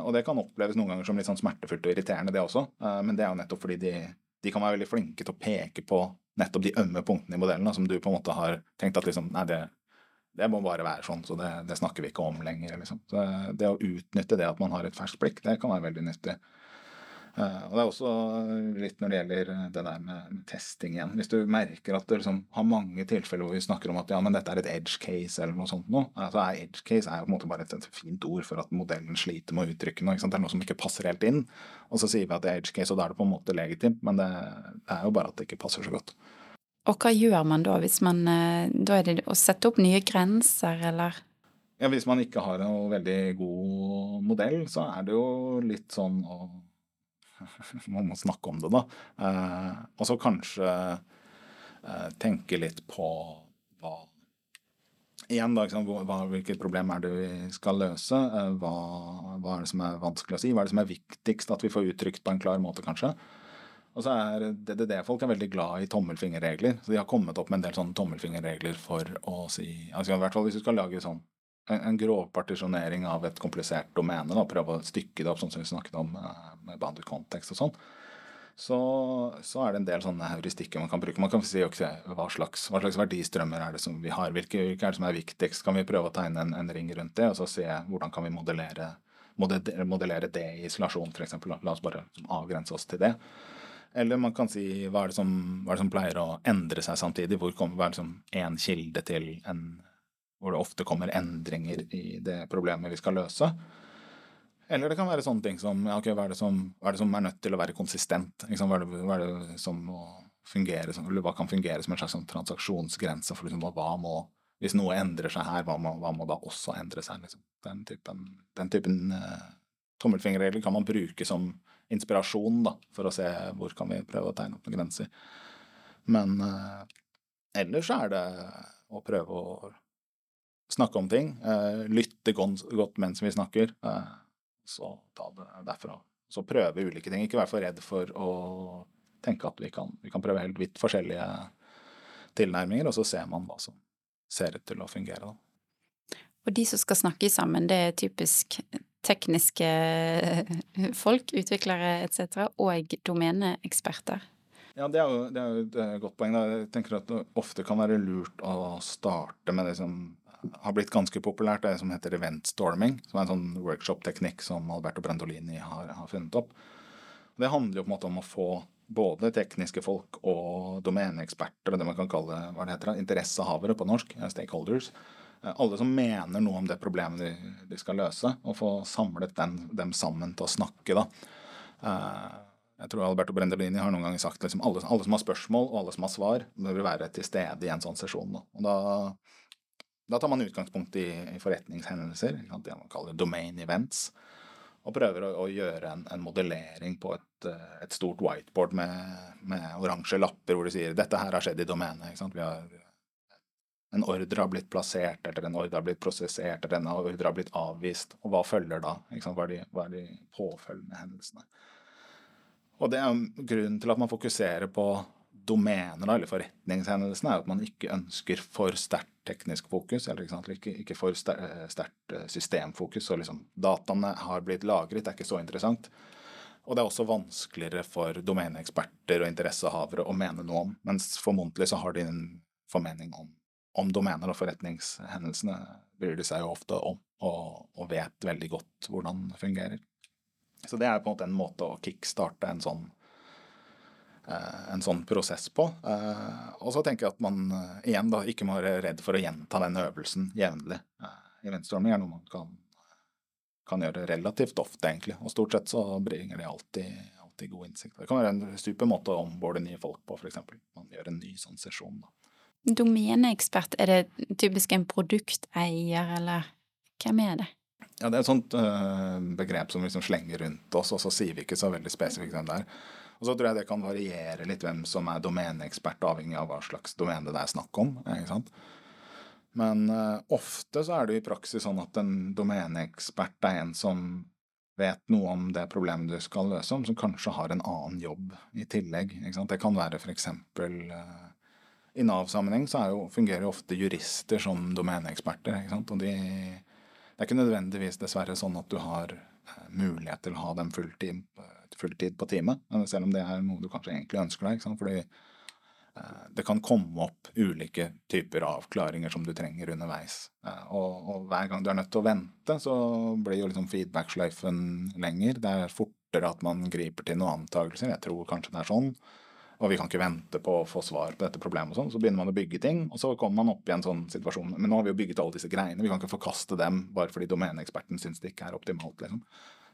Og det kan oppleves noen ganger som litt sånn smertefullt og irriterende, det også. Men det er jo nettopp fordi de de kan være veldig flinke til å peke på nettopp de ømme punktene i modellen da, som du på en måte har tenkt at liksom, nei, det, det må bare være sånn, så det, det snakker vi ikke om lenger. Liksom. Så det å utnytte det at man har et ferskt blikk, det kan være veldig nyttig. Uh, og det er også litt når det gjelder det der med, testing igjen. Hvis du merker at du liksom har mange tilfeller hvor vi snakker om at ja, men dette er et edge case eller noe sånt noe, altså er edge case er jo på en måte bare et, fint ord for at modellen sliter med å uttrykke noe. Det er noe som ikke passer helt inn. Og så sier vi at det er edge case, og da er det på en måte legitimt, men det, det er jo bare at det ikke passer så godt.
Og hva gjør man da, hvis man eh, Da er det å sette opp nye grenser, eller?
Ja, Hvis man ikke har en veldig god modell, så er det jo litt sånn å man må snakke om det, da. Eh, og så kanskje eh, tenke litt på hva Igjen, da, hva, hvilket problem er det vi skal løse? Eh, hva, hva, er det som er vanskelig å si? Hva er det som er viktigst at vi får uttrykt på en klar måte, kanskje? Og så er DDD-folk er veldig glad i tommelfingerregler. Så de har kommet opp med en del sånne tommelfingerregler for å si altså i hvert fall Hvis du skal lage sånn en, en grov partisjonering av et komplisert domene, da, prøve å stykke det opp sånn som vi snakket om eh, med bounded context og sånn, så, så, er det en del sånne heuristikker man kan bruke. Man kan si okay, hva, slags, hva slags verdistrømmer er det som vi har, hvilke, hvilke er det som er viktigst? Kan vi prøve å tegne en, en ring rundt det, og så se hvordan kan vi modellere, modellere det i isolasjon, f.eks. La oss bare avgrense oss til det. Eller man kan si hva er som, er det som pleier å endre seg samtidig? Hvor kommer, hva er det som én kilde til en hvor det ofte kommer endringer i det problemet vi skal løse. Eller det kan være sånne ting som ja, okay, hva, er som, hva, er det som, er nødt til å være konsistent? Liksom, hva, er det, hva, er det, som må fungere eller hva kan fungere som en slags sånn transaksjonsgrense for liksom, hva må Hvis noe endrer seg her, hva må, må da også endre seg? Liksom. Den typen, den typen uh, tommelfingerregler kan man bruke som inspirasjon da, for å se hvor kan vi prøve å tegne opp noen grenser. Men uh, ellers er det å prøve å snakke om ting. Uh, lytte godt mens vi snakker. Uh, så ta det derfra. Så prøve ulike ting. Ikke være for redd for å tenke at vi kan, vi kan prøve helt vidt forskjellige tilnærminger, og så ser man hva som ser ut til å fungere. Da.
Og de som skal snakke sammen, det er typisk tekniske folk, utviklere etc., og domeneeksperter.
Ja, det er, jo, det er jo et godt poeng. Da. Jeg tenker at det ofte kan være lurt å starte med det som har blitt ganske populært, det som heter event storming. Som er en sånn workshop-teknikk som Alberto Brandolini har, har, funnet opp. Det handler jo på en måte om å få både tekniske folk og domeneeksperter, det man kan kalle hva det heter, interessehavere på norsk, eh, stakeholders. Eh, alle som mener noe om det problemet de, de skal løse, og få samlet den, dem sammen til å snakke. da. Uh, jeg tror Alberto Brendelini har noen ganger sagt liksom alle, alle, som har spørsmål og alle som har svar, bør være til stede i en sånn sesjon. Da. Og da da tar man utgangspunkt i, i forretningshendelser, det man kaller domain events, og prøver å, å gjøre en, en, modellering på et, eh, et stort whiteboard med, med oransje lapper hvor de sier 'dette her har skjedd i domenet'. en ordre har blitt plassert, eller en ordre har blitt prosessert, eller en ordre har blitt avvist. Og hva følger da? Hva er, de, hva, er de, påfølgende hendelsene? Og det er grunnen til at man fokuserer på domener, eller forretningshendelsene, er at man ikke ønsker for sterkt teknisk fokus, eller ikke, ikke, for sterkt eh, systemfokus. Så liksom dataene har blitt lagret, det er ikke så interessant. Og det er også vanskeligere for domeneeksperter og interessehavere å mene noe om, mens formodentlig så har de en formening om, om domener og forretningshendelsene bryr de seg jo ofte om, og, og, vet veldig godt hvordan det fungerer. Så det er på en måte en måte å kickstarte en sånn Eh, en sånn prosess på. Eh, og så tenker jeg at man eh, igjen da ikke må være redd for å gjenta den øvelsen jevnlig. Eventstorming er noe man kan, kan, gjøre relativt ofte, egentlig. Og stort sett så bringer det alltid, alltid god innsikt. Det kan være en super måte å omborde nye folk på, f.eks. Man gjør en ny sånn sesjon. da.
Domeneekspert, er det typisk en produkteier, eller hvem er det?
Ja, Det er et sånt begrep som vi liksom slenger rundt oss, og så sier vi ikke så veldig spesifikt hvem det er. Og så tror jeg det kan variere litt hvem som er domeneekspert, avhengig av hva slags domene det er snakk om. ikke sant? Men uh, ofte så er det i praksis sånn at en domeneekspert er en som vet noe om det problemet du skal løse, om som kanskje har en annen jobb i tillegg. Det kan være f.eks. Uh, eh, I Nav-sammenheng så jo, fungerer jo ofte jurister som domeneeksperter. Og de, det er ikke nødvendigvis dessverre sånn at du har uh, mulighet til å ha dem fulltid fulltid på time, selv om det er noe du kanskje egentlig ønsker deg. Fordi eh, det kan komme opp ulike typer avklaringer som du trenger underveis. Eh, og, og, hver gang du er nødt til å vente, så blir jo liksom feedback-sløyfen lenger. Det er fortere at man griper til noen antakelser. Jeg tror kanskje det er sånn. Og vi kan ikke vente på å få svar på dette problemet og sånn. Så begynner man å bygge ting, og så kommer man opp i en sånn situasjon. Men nå har vi jo bygget alle disse greiene. Vi kan ikke forkaste dem bare fordi domeneeksperten syns det ikke er optimalt, liksom.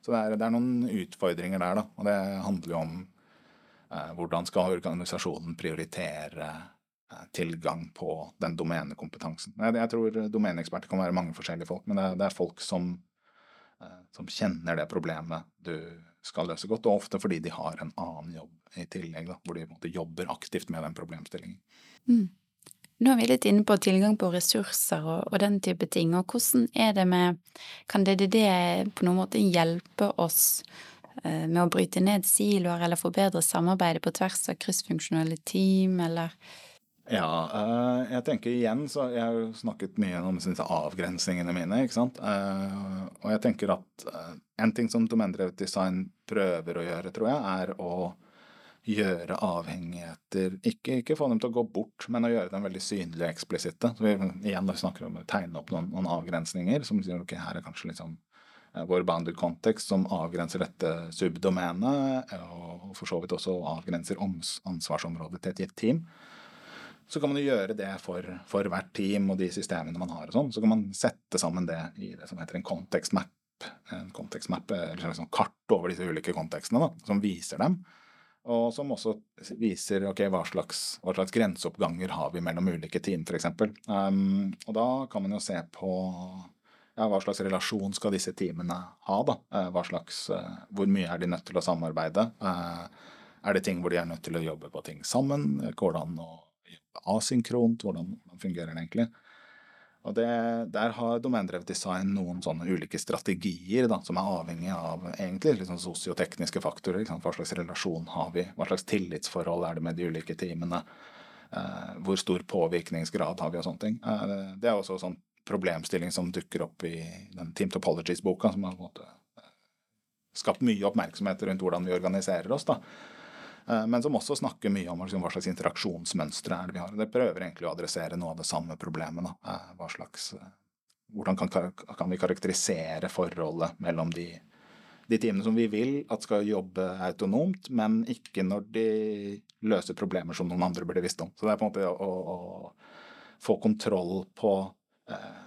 Så det er, det er, noen utfordringer der, da. Og det handler jo om eh, hvordan skal organisasjonen prioritere eh, tilgang på den domenekompetansen. Jeg, jeg tror domeneeksperter kan være mange forskjellige folk, men det det er folk som, eh, som, kjenner det problemet du skal løse godt, og ofte fordi de har en annen jobb i tillegg, da, hvor de måte, jobber aktivt med den problemstillingen.
Mm. Nå er vi litt inne på tilgang på ressurser og, og, den type ting, og hvordan er det med Kan DDD på noen måte hjelpe oss eh, med å bryte ned siloer eller forbedre samarbeidet på tvers av kryssfunksjonelle team, eller
Ja, eh, jeg tenker igjen så Jeg har jo snakket mye om disse avgrensningene mine, ikke sant. Eh, og jeg tenker at en ting som domendrevet design prøver å gjøre, tror jeg, er å gjøre avhengigheter ikke, ikke få dem til å gå bort, men å gjøre dem veldig synlige og eksplisitte. Så vi igjen snakker om å tegne opp noen, noen avgrensninger som sier ok, her er kanskje liksom eh, vår bounded context som avgrenser dette subdomenet, eh, og for så vidt også avgrenser ansvarsområdet til et gitt team. Så kan man jo gjøre det for, for hvert team og de systemene man har og sånn. Så kan man sette sammen det i det som heter en context map. En context map, eller sånt kart over disse ulike kontekstene, da, som viser dem. Og som også viser okay, hva slags, hva slags grenseoppganger har vi mellom ulike team, f.eks. Um, og da kan man jo se på ja, hva slags relasjon skal disse teamene ha, da. Eh, Hva slags, eh, hvor mye er de nødt til å samarbeide? Eh, Er det ting hvor de er nødt til å jobbe på ting sammen? Hvordan å jobbe asynkront? Hvordan fungerer det egentlig? Og det, Der har domendrevet design noen sånne ulike strategier da, som er avhengig av egentlig sånn sosiotekniske faktorer. Hva slags relasjon har vi? Hva slags tillitsforhold er det med de ulike teamene? Eh, hvor stor påvirkningsgrad har vi og sånne ting. Eh, det er også sånn problemstilling som dukker opp i den Team Topologies-boka, som har eh, skapt mye oppmerksomhet rundt hvordan vi organiserer oss. da. Eh, Men som også snakker mye om liksom, hva slags interaksjonsmønstre er det vi har. Det prøver egentlig å adressere noe av det samme problemet. Da. Eh, Hva slags, eh, hvordan kan, kan vi karakterisere forholdet mellom de, de teamene som vi vil at skal jobbe autonomt, men ikke når de løser problemer som noen andre burde visst om. Så det er på en måte å, å få kontroll på eh,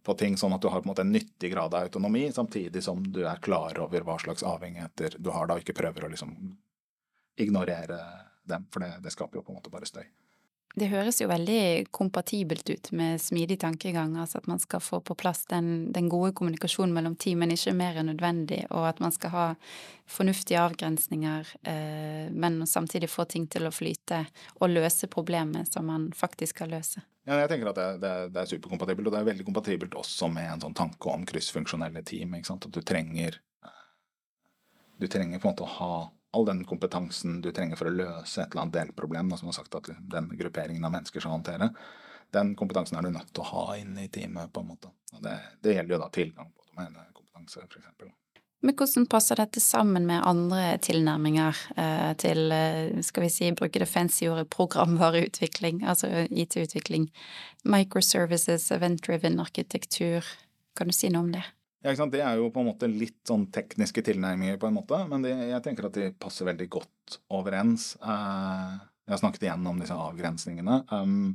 på ting sånn at du har på en måte en nyttig grad av autonomi, samtidig som du er klar over hva slags avhengigheter du har da, og ikke prøver å liksom ignorere dem, for det, det skaper jo på en måte bare støy.
Det høres jo veldig kompatibelt ut med smidig tankegang, altså at man skal få på plass den, den gode kommunikasjonen mellom team, men ikke mer enn nødvendig, og at man skal ha fornuftige avgrensninger, eh, men samtidig få ting til å flyte og løse problemet som man faktisk skal løse.
Ja, jeg tenker at det, det, det er superkompatibelt, og det er veldig kompatibelt også med en sånn tanke om kryssfunksjonelle team. ikke sant? At du trenger Du trenger på en måte å ha all den kompetansen du trenger for å løse et eller annet delproblem, som har sagt at den grupperingen av mennesker skal håndtere. Den kompetansen er du nødt til å ha inne i teamet, på en måte. Og det, det gjelder jo da tilgang på domenekompetanse, f.eks.
Men hvordan passer dette sammen med andre tilnærminger eh, til, eh, skal vi si, bruke det fancy ordet programvareutvikling, altså IT-utvikling, microservices, event-driven arkitektur? Kan du si noe om det?
Ja? Det er jo på en måte litt sånn tekniske tilnærminger, på en måte, men det, jeg tenker at de passer veldig godt overens. Eh, jeg har snakket igjen om disse avgrensningene. Um,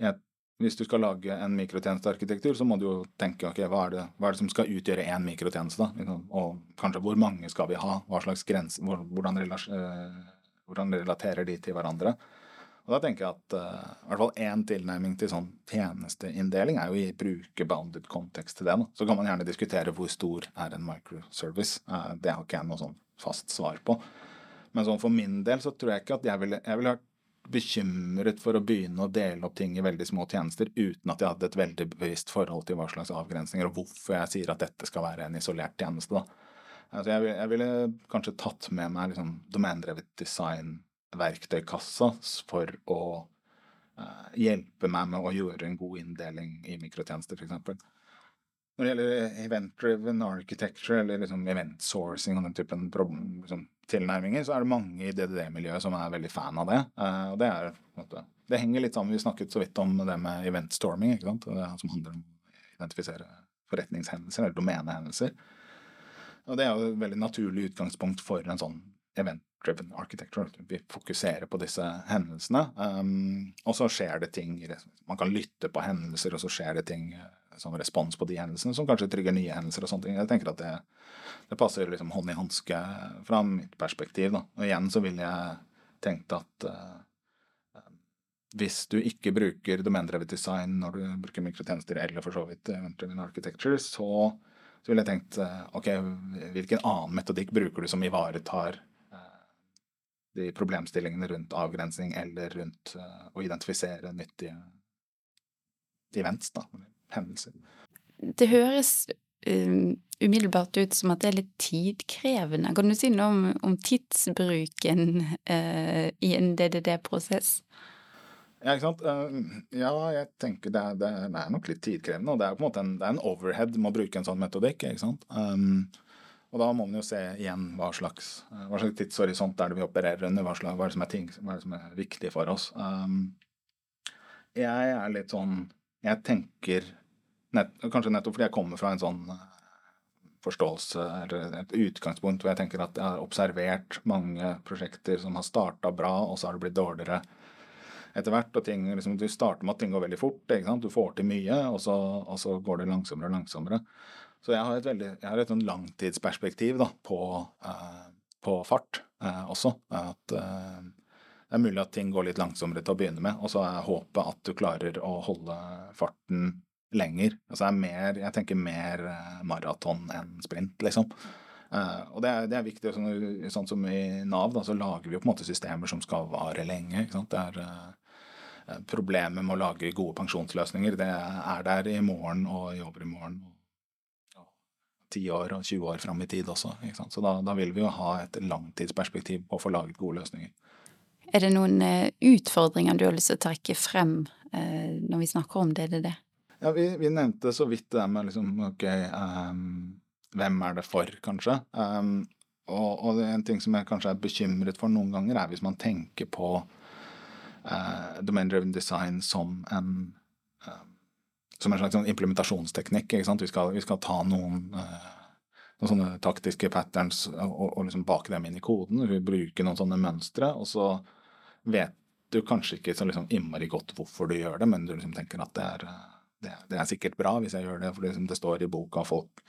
jeg, hvis du skal lage en mikrotjenestearkitektur, så må du jo tenke ok, hva er det, hva er det som skal utgjøre én mikrotjeneste? da? Liksom, Og kanskje hvor mange skal vi ha? Hva slags grense, hvordan, eh, hvordan relaterer de til hverandre? Og da tenker jeg at uh, i hvert fall én tilnærming til sånn tjenesteinndeling er jo i brukerbounded kontekst til det. Da. Så kan man gjerne diskutere hvor stor er en microservice. Uh, det har ikke jeg noe sånn fast svar på. Men sånn for min del så tror jeg ikke at jeg ville, jeg ville vært bekymret for å begynne å dele opp ting i veldig små tjenester uten at jeg hadde et veldig bevisst forhold til hva slags avgrensninger og hvorfor jeg sier at dette skal være en isolert tjeneste. da. Altså jeg, jeg ville kanskje tatt med meg liksom domendrevet design verktøykassa for å eh, hjelpe meg med å gjøre en god inndeling i mikrotjenester, f.eks. Når det gjelder event-driven architecture eller liksom event sourcing og den typen problem, liksom, tilnærminger, så er det mange i DDD-miljøet som er veldig fan av det. Uh, og det er det henger litt sammen, Vi snakket så vidt om det med event storming, ikke sant? Det som handler om å identifisere forretningshendelser eller domenehendelser. Og det er jo et veldig naturlig utgangspunkt for en sånn event-driven architecture. Vi fokuserer på disse hendelsene, um, og så skjer det ting Man kan lytte på hendelser, og så skjer det ting eh, som respons på de hendelsene, som kanskje trigger nye hendelser og sånne ting. Jeg tenker at det, det passer liksom hånd i hanske fra mitt perspektiv. Da. Og igjen så ville jeg tenkt at uh, hvis du ikke bruker domendrevet design når du bruker mikrotjenester, eller for så vidt event-driven architecture, så så ville jeg tenkt eh, ok, hvilken annen metodikk bruker du som ivaretar de problemstillingene rundt avgrensning eller rundt uh, å identifisere nyttige events, da, hendelser.
Det høres um, umiddelbart ut som at det er litt tidkrevende. Kan du si noe om, om tidsbruken uh, i en DDD-prosess?
Ja, ikke sant. Ja, jeg tenker det er, det er, nok litt tidkrevende. Og det er på en måte en, det er en overhead med å bruke en sånn metodikk. ikke sant. Um, og da må man jo se igjen hva slags, hva slags tidshorisont er det vi opererer under, hva, slags, hva, er det som er ting, hva er det som er viktig for oss. Um, jeg er litt sånn Jeg tenker nett, Kanskje nettopp fordi jeg kommer fra en sånn forståelse eller et utgangspunkt hvor jeg tenker at jeg har observert mange prosjekter som har starta bra, og så har det blitt dårligere etter hvert. og ting, liksom, Du starter med at ting går veldig fort. Du får til mye, og så, og så går det langsommere og langsommere. Så jeg har et, veldig, jeg har et sånn langtidsperspektiv da, på, eh, på fart eh, også. At eh, det er mulig at ting går litt langsommere til å begynne med, og så er håpet at du klarer å holde farten lenger. Altså jeg, mer, jeg tenker mer eh, maraton enn sprint, liksom. Eh, og det er, det er viktig. Sånn, sånn, som i Nav, da, så lager vi jo på en måte systemer som skal vare lenge. ikke sant? Det er eh, problemet med å lage gode pensjonsløsninger, det er der i morgen og jobber i morgen. 10 år og 20 år fram i tid også. ikke sant? Så da, da, vil vi jo ha et langtidsperspektiv på å få laget gode løsninger.
Er det noen eh, utfordringer du har lyst til å trekke frem eh, når vi snakker om det? det, det?
Ja, vi, vi, nevnte så vidt det med liksom, ok, um, hvem er det for, kanskje? Um, og, og en ting som jeg kanskje er bekymret for noen ganger, er hvis man tenker på uh, domain-driven design som en uh, som en slags sånn implementasjonsteknikk. Vi skal, vi skal ta noen, uh, noen, sånne taktiske patterns og, og, liksom bake dem inn i koden. Vi bruker noen sånne mønstre, og så vet du kanskje ikke så liksom innmari godt hvorfor du gjør det, men du liksom tenker at det er, det, det er sikkert bra hvis jeg gjør det, for liksom det står i boka folk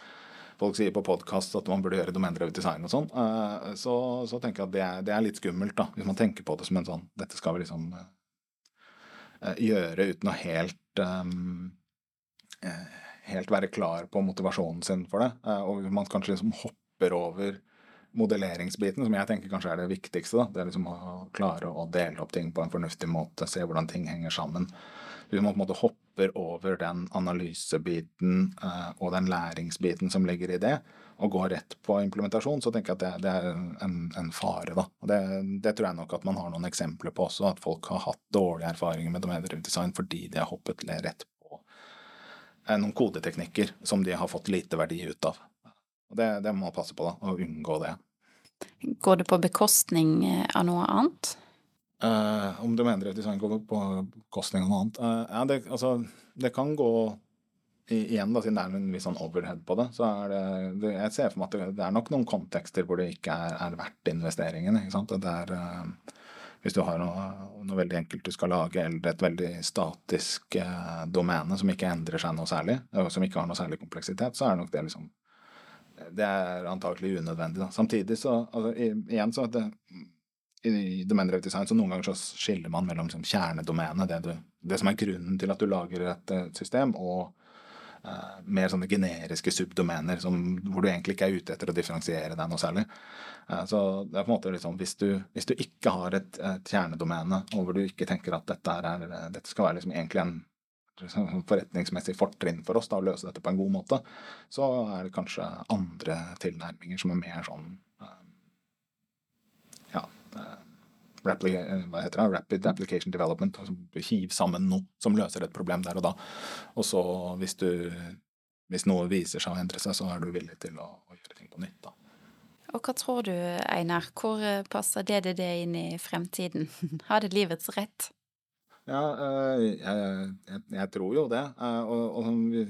folk sier på podkast at man burde gjøre domendrevet design og sånn, uh, så, så, tenker jeg at det er, det er, litt skummelt, da, hvis man tenker på det som en sånn Dette skal vi liksom uh, gjøre uten å helt um, helt være klar på motivasjonen sin for det. og man kanskje liksom hopper over modelleringsbiten, som jeg tenker kanskje er det viktigste. Da. Det er liksom å klare å dele opp ting på en fornuftig måte, se hvordan ting henger sammen. Hvis man på en måte hopper over den analysebiten uh, og den læringsbiten som ligger i det, og går rett på implementasjon, så tenker jeg at det, det er en, en, fare. da. Og det, det, tror jeg nok at man har noen eksempler på også, at folk har hatt dårlige erfaringer med domedrevet design fordi de har hoppet rett noen kodeteknikker som de har fått lite verdi ut av. Og det, det må man passe på, da, og unngå det.
Går det på bekostning eh, av noe annet?
Uh, om du mener at design går på bekostning av noe annet? Uh, ja, det, altså, det kan gå i, igjen, da, siden det er en viss sånn overhead på det, så er det, det Jeg ser for meg at det, det, er nok noen kontekster hvor det ikke er, er verdt investeringen. ikke sant? Det er, uh, hvis du har noe, noe, veldig enkelt du skal lage, eller et veldig statisk domene som ikke endrer seg noe særlig, og som ikke har noe særlig kompleksitet, så er nok det liksom Det er antakelig unødvendig. Da. Samtidig så altså, igjen så at det i domain design så noen ganger så skiller man mellom liksom, kjernedomenet, det, det, som er grunnen til at du lager et, et system, og mer sånne generiske subdomener som, hvor du egentlig ikke er ute etter å differensiere deg noe særlig. Uh, så det er på en måte liksom, hvis du, hvis du ikke har et, et kjernedomene, og hvor du ikke tenker at dette, er, dette skal være liksom egentlig en liksom, forretningsmessig fortrinn for oss da, å løse dette på en god måte, så er det kanskje andre tilnærminger som er mer sånn Eh, hva heter det, Rapid Application Development. Altså hiv sammen noe som løser et problem der og da. Og så, hvis, du, hvis noe viser seg å endre seg, så er du villig til å, å gjøre ting på nytt. da.
Og hva tror du, Einar, hvor eh, passer DDD inn i fremtiden? Har det livets rett?
Ja, eh, jeg, jeg tror jo det. Og, og som vi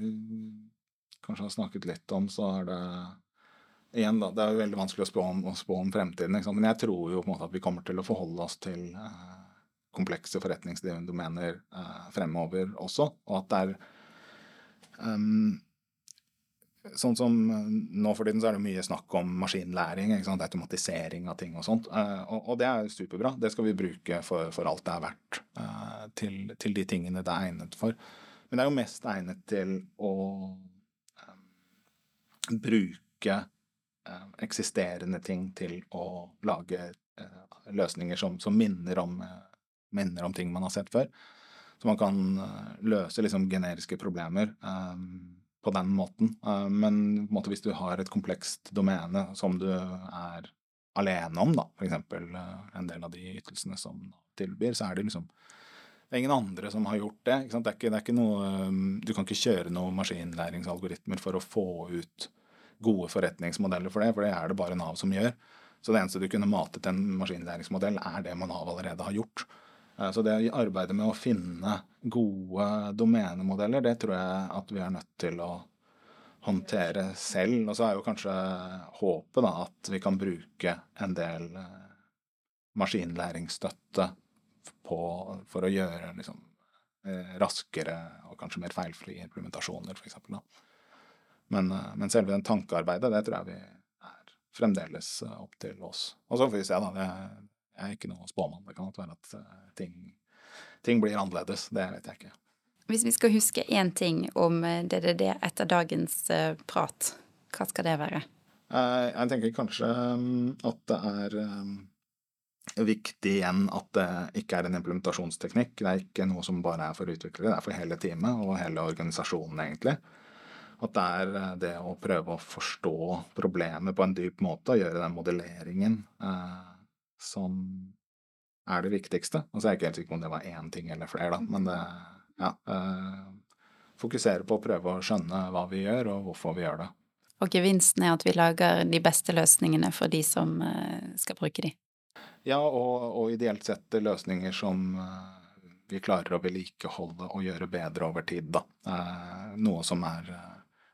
kanskje har snakket litt om, så er det igjen, da, det er jo veldig vanskelig å spå om, å spå om fremtiden. Men jeg tror jo på en måte at vi kommer til å forholde oss til eh, komplekse forretningsdrivende domener eh, fremover også. Og at det er um, Sånn som nå for tiden så er det mye snakk om maskinlæring, automatisering av ting og sånt. Eh, og, og, det er superbra. Det skal vi bruke for, for alt det er verdt eh, til, til, de tingene det er egnet for. Men det er jo mest egnet til å um, bruke eksisterende ting til å lage eh, løsninger som, som minner, om, eh, minner, om, ting man har sett før. Så man kan løse liksom generiske problemer på den måten. Eh, men på måte, hvis du har et komplekst domene som du er alene om, da, f.eks. En del av de ytelsene som tilbyr, så er det liksom det er ingen andre som har gjort det. Det er, ikke, det, er ikke, noe Du kan ikke kjøre noen maskinlæringsalgoritmer for å få ut gode forretningsmodeller for det, for det er det bare Nav som gjør. Så det eneste du kunne matet en maskinlæringsmodell, er det man Nav allerede har gjort. Eh, så det arbeidet med å finne gode domenemodeller, det tror jeg at vi er nødt til å håndtere selv. Og så er jo kanskje håpet da at vi kan bruke en del eh, maskinlæringsstøtte på, for å gjøre liksom, eh, raskere og kanskje mer feilfrie implementasjoner, f.eks. Men, eh, men selve den tankearbeidet, det tror jeg vi er fremdeles eh, opp til oss. Og så får vi se, da. Jeg er ikke noe spåmann. Det kan godt være at ting, ting blir annerledes. Det vet jeg ikke.
Hvis vi skal huske én ting om DDD etter dagens prat, hva skal det være?
Jeg tenker kanskje mm, at det er viktig igjen at det ikke er en implementasjonsteknikk. Det er ikke noe som bare er for utviklere, det er for hele teamet og hele organisasjonen, egentlig. At det er eh, det å prøve å forstå problemet på en dyp måte og gjøre den modelleringen eh, som er det viktigste. Altså, jeg er ikke helt sikker på om det var én ting eller flere, da, men det ja. Eh, fokusere på å prøve å skjønne hva vi gjør, og hvorfor vi gjør det.
Og gevinsten er at vi lager de beste løsningene for de som eh, skal bruke de.
Ja, og, og ideelt sett løsninger som uh, vi klarer å vedlikeholde og gjøre bedre over tid. Da. Eh, noe, som er,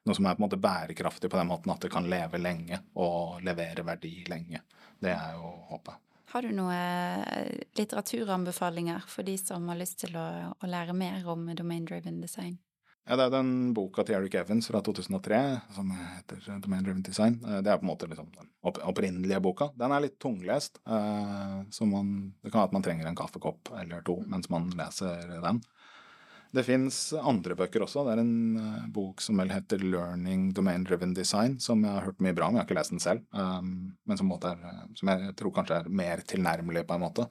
noe som er på en måte bærekraftig på den måten at det kan leve lenge og levere verdi lenge. Det er jo håpet.
Har du noen litteraturanbefalinger for de som har lyst til å, å lære mer om domain driven design?
Ja, Det er den boka til Eric Evans fra 2003 som heter Domain Driven Design. Eh, det er på en måte liksom den opprinnelige boka. Den er litt tunglest, eh, så man, det kan være at man trenger en kaffekopp eller to mens man leser den. Det fins andre bøker også. Det er en uh, bok som vel heter 'Learning Domain Driven Design', som jeg har hørt mye bra om. Jeg har ikke lest den selv, um, men som, er, som, jeg tror kanskje er mer tilnærmelig, på en måte.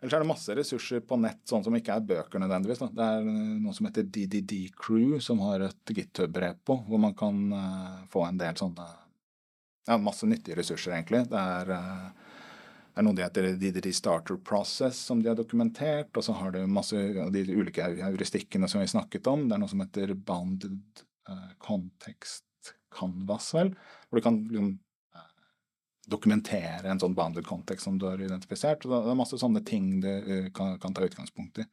Ellers er det masse ressurser på nett sånn som ikke er bøker nødvendigvis. Det er noe som heter DDD Crew, som har et github-repo, hvor man kan få en del sånne Ja, masse nyttige ressurser, egentlig. Det er, det er noe de heter DDD Starter Process, som de har dokumentert. Og så har du masse av de ulike heuristikkene som vi snakket om. Det er noe som heter Bounded uh, Context Canvas, vel. Hvor du kan liksom dokumentere en sånn bounded context som du har identifisert. Og det er masse sånne ting du eh, kan, kan ta utgangspunkt i.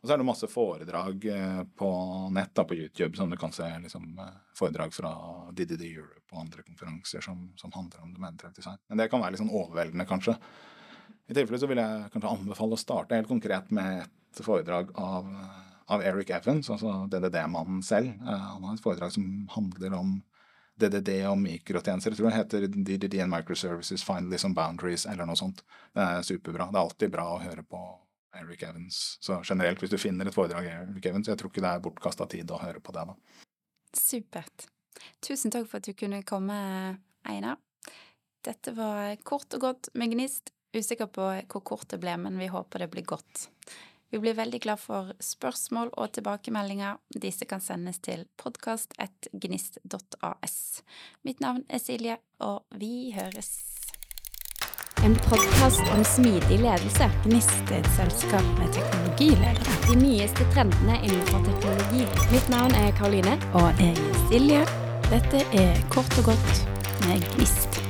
Og så er det masse foredrag eh, på nett, da, på YouTube, som du kan se liksom, eh, foredrag fra DDD Europe og andre konferanser som, som handler om domenetrent design. Men det kan være litt sånn overveldende, kanskje. I tilfelle så vil jeg kanskje anbefale å starte helt konkret med et foredrag av, av Eric Evans, altså DDD-mannen selv. Han har et foredrag som handler om DDD og mikrotjenester. Jeg tror det heter DDD and Microservices Finally Some Boundaries eller noe sånt. Det er superbra. Det er alltid bra å høre på Eric Evans. Så generelt, hvis du finner et foredrag av Eric Evans, jeg tror ikke det er bortkasta tid å høre på det, da.
Supert. Tusen takk for at du kunne komme, Einar. Dette var kort og godt med Gnist. Usikker på hvor kort det ble, men vi håper det blir godt. Vi blir veldig glad for spørsmål og tilbakemeldinger. Disse kan sendes til podkast.gnist.as. Mitt navn er Silje, og vi høres.
En podkast om smidig ledelse.
Gnist et selskap med teknologiledere.
De nyeste trendene innenfor teknologi. Mitt navn er Karoline.
Og jeg er Silje. Dette er Kort og godt med Gnist.